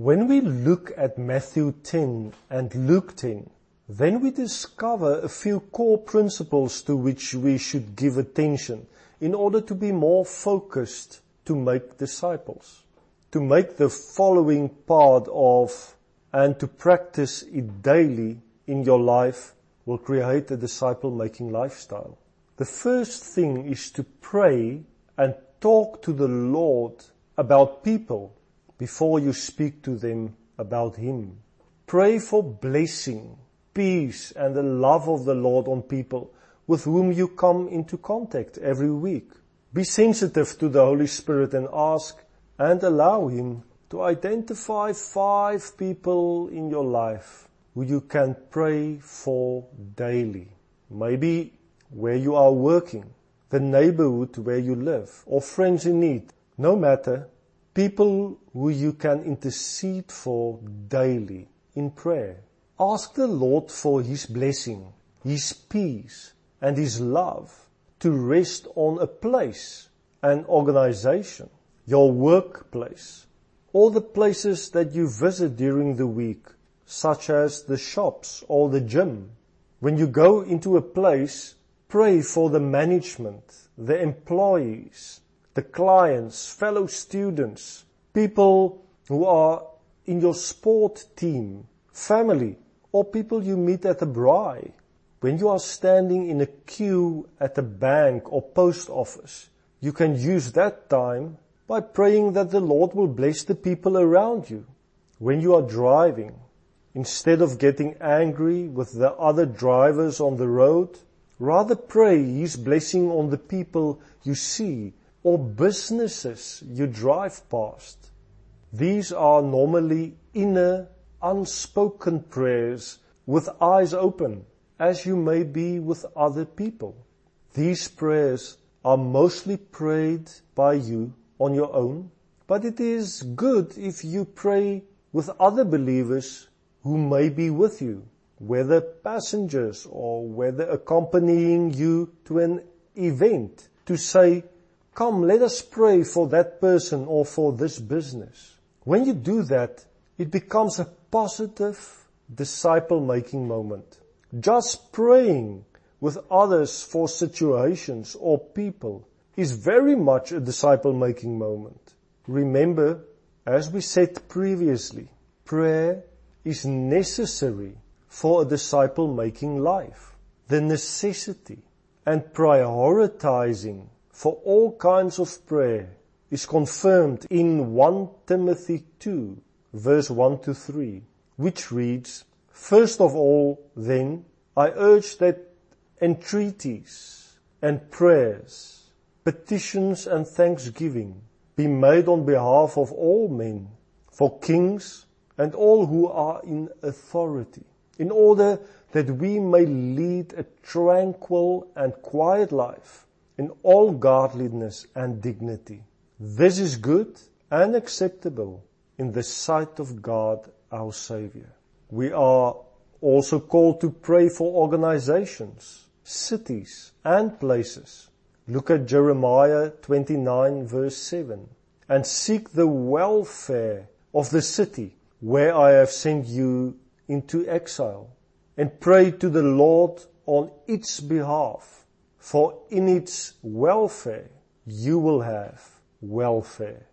When we look at Matthew 10 and Luke 10, then we discover a few core principles to which we should give attention in order to be more focused to make disciples. To make the following part of and to practice it daily in your life will create a disciple making lifestyle. The first thing is to pray and talk to the Lord about people before you speak to them about Him. Pray for blessing, peace and the love of the Lord on people with whom you come into contact every week. Be sensitive to the Holy Spirit and ask and allow Him to identify five people in your life who you can pray for daily. Maybe where you are working, the neighborhood where you live, or friends in need. No matter, people who you can intercede for daily in prayer. Ask the Lord for His blessing, His peace, and His love to rest on a place, an organization, your workplace, all the places that you visit during the week, such as the shops or the gym. When you go into a place, pray for the management, the employees, the clients, fellow students, people who are in your sport team, family, or people you meet at a braai. When you are standing in a queue at a bank or post office, you can use that time by praying that the Lord will bless the people around you. When you are driving, instead of getting angry with the other drivers on the road, rather pray His blessing on the people you see or businesses you drive past. These are normally inner, unspoken prayers with eyes open, as you may be with other people. These prayers are mostly prayed by you on your own, but it is good if you pray with other believers who may be with you, whether passengers or whether accompanying you to an event to say, come, let us pray for that person or for this business. When you do that, it becomes a positive disciple making moment. Just praying with others for situations or people is very much a disciple making moment. Remember, as we said previously, prayer is necessary for a disciple making life. The necessity and prioritizing for all kinds of prayer is confirmed in 1 Timothy 2 verse 1 to 3, which reads, First of all, then, I urge that entreaties and prayers, petitions and thanksgiving be made on behalf of all men, for kings and all who are in authority, in order that we may lead a tranquil and quiet life in all godliness and dignity. This is good and acceptable in the sight of God our Savior. We are also called to pray for organizations, cities and places. Look at Jeremiah 29 verse 7 and seek the welfare of the city where I have sent you into exile and pray to the Lord on its behalf for in its welfare you will have welfare.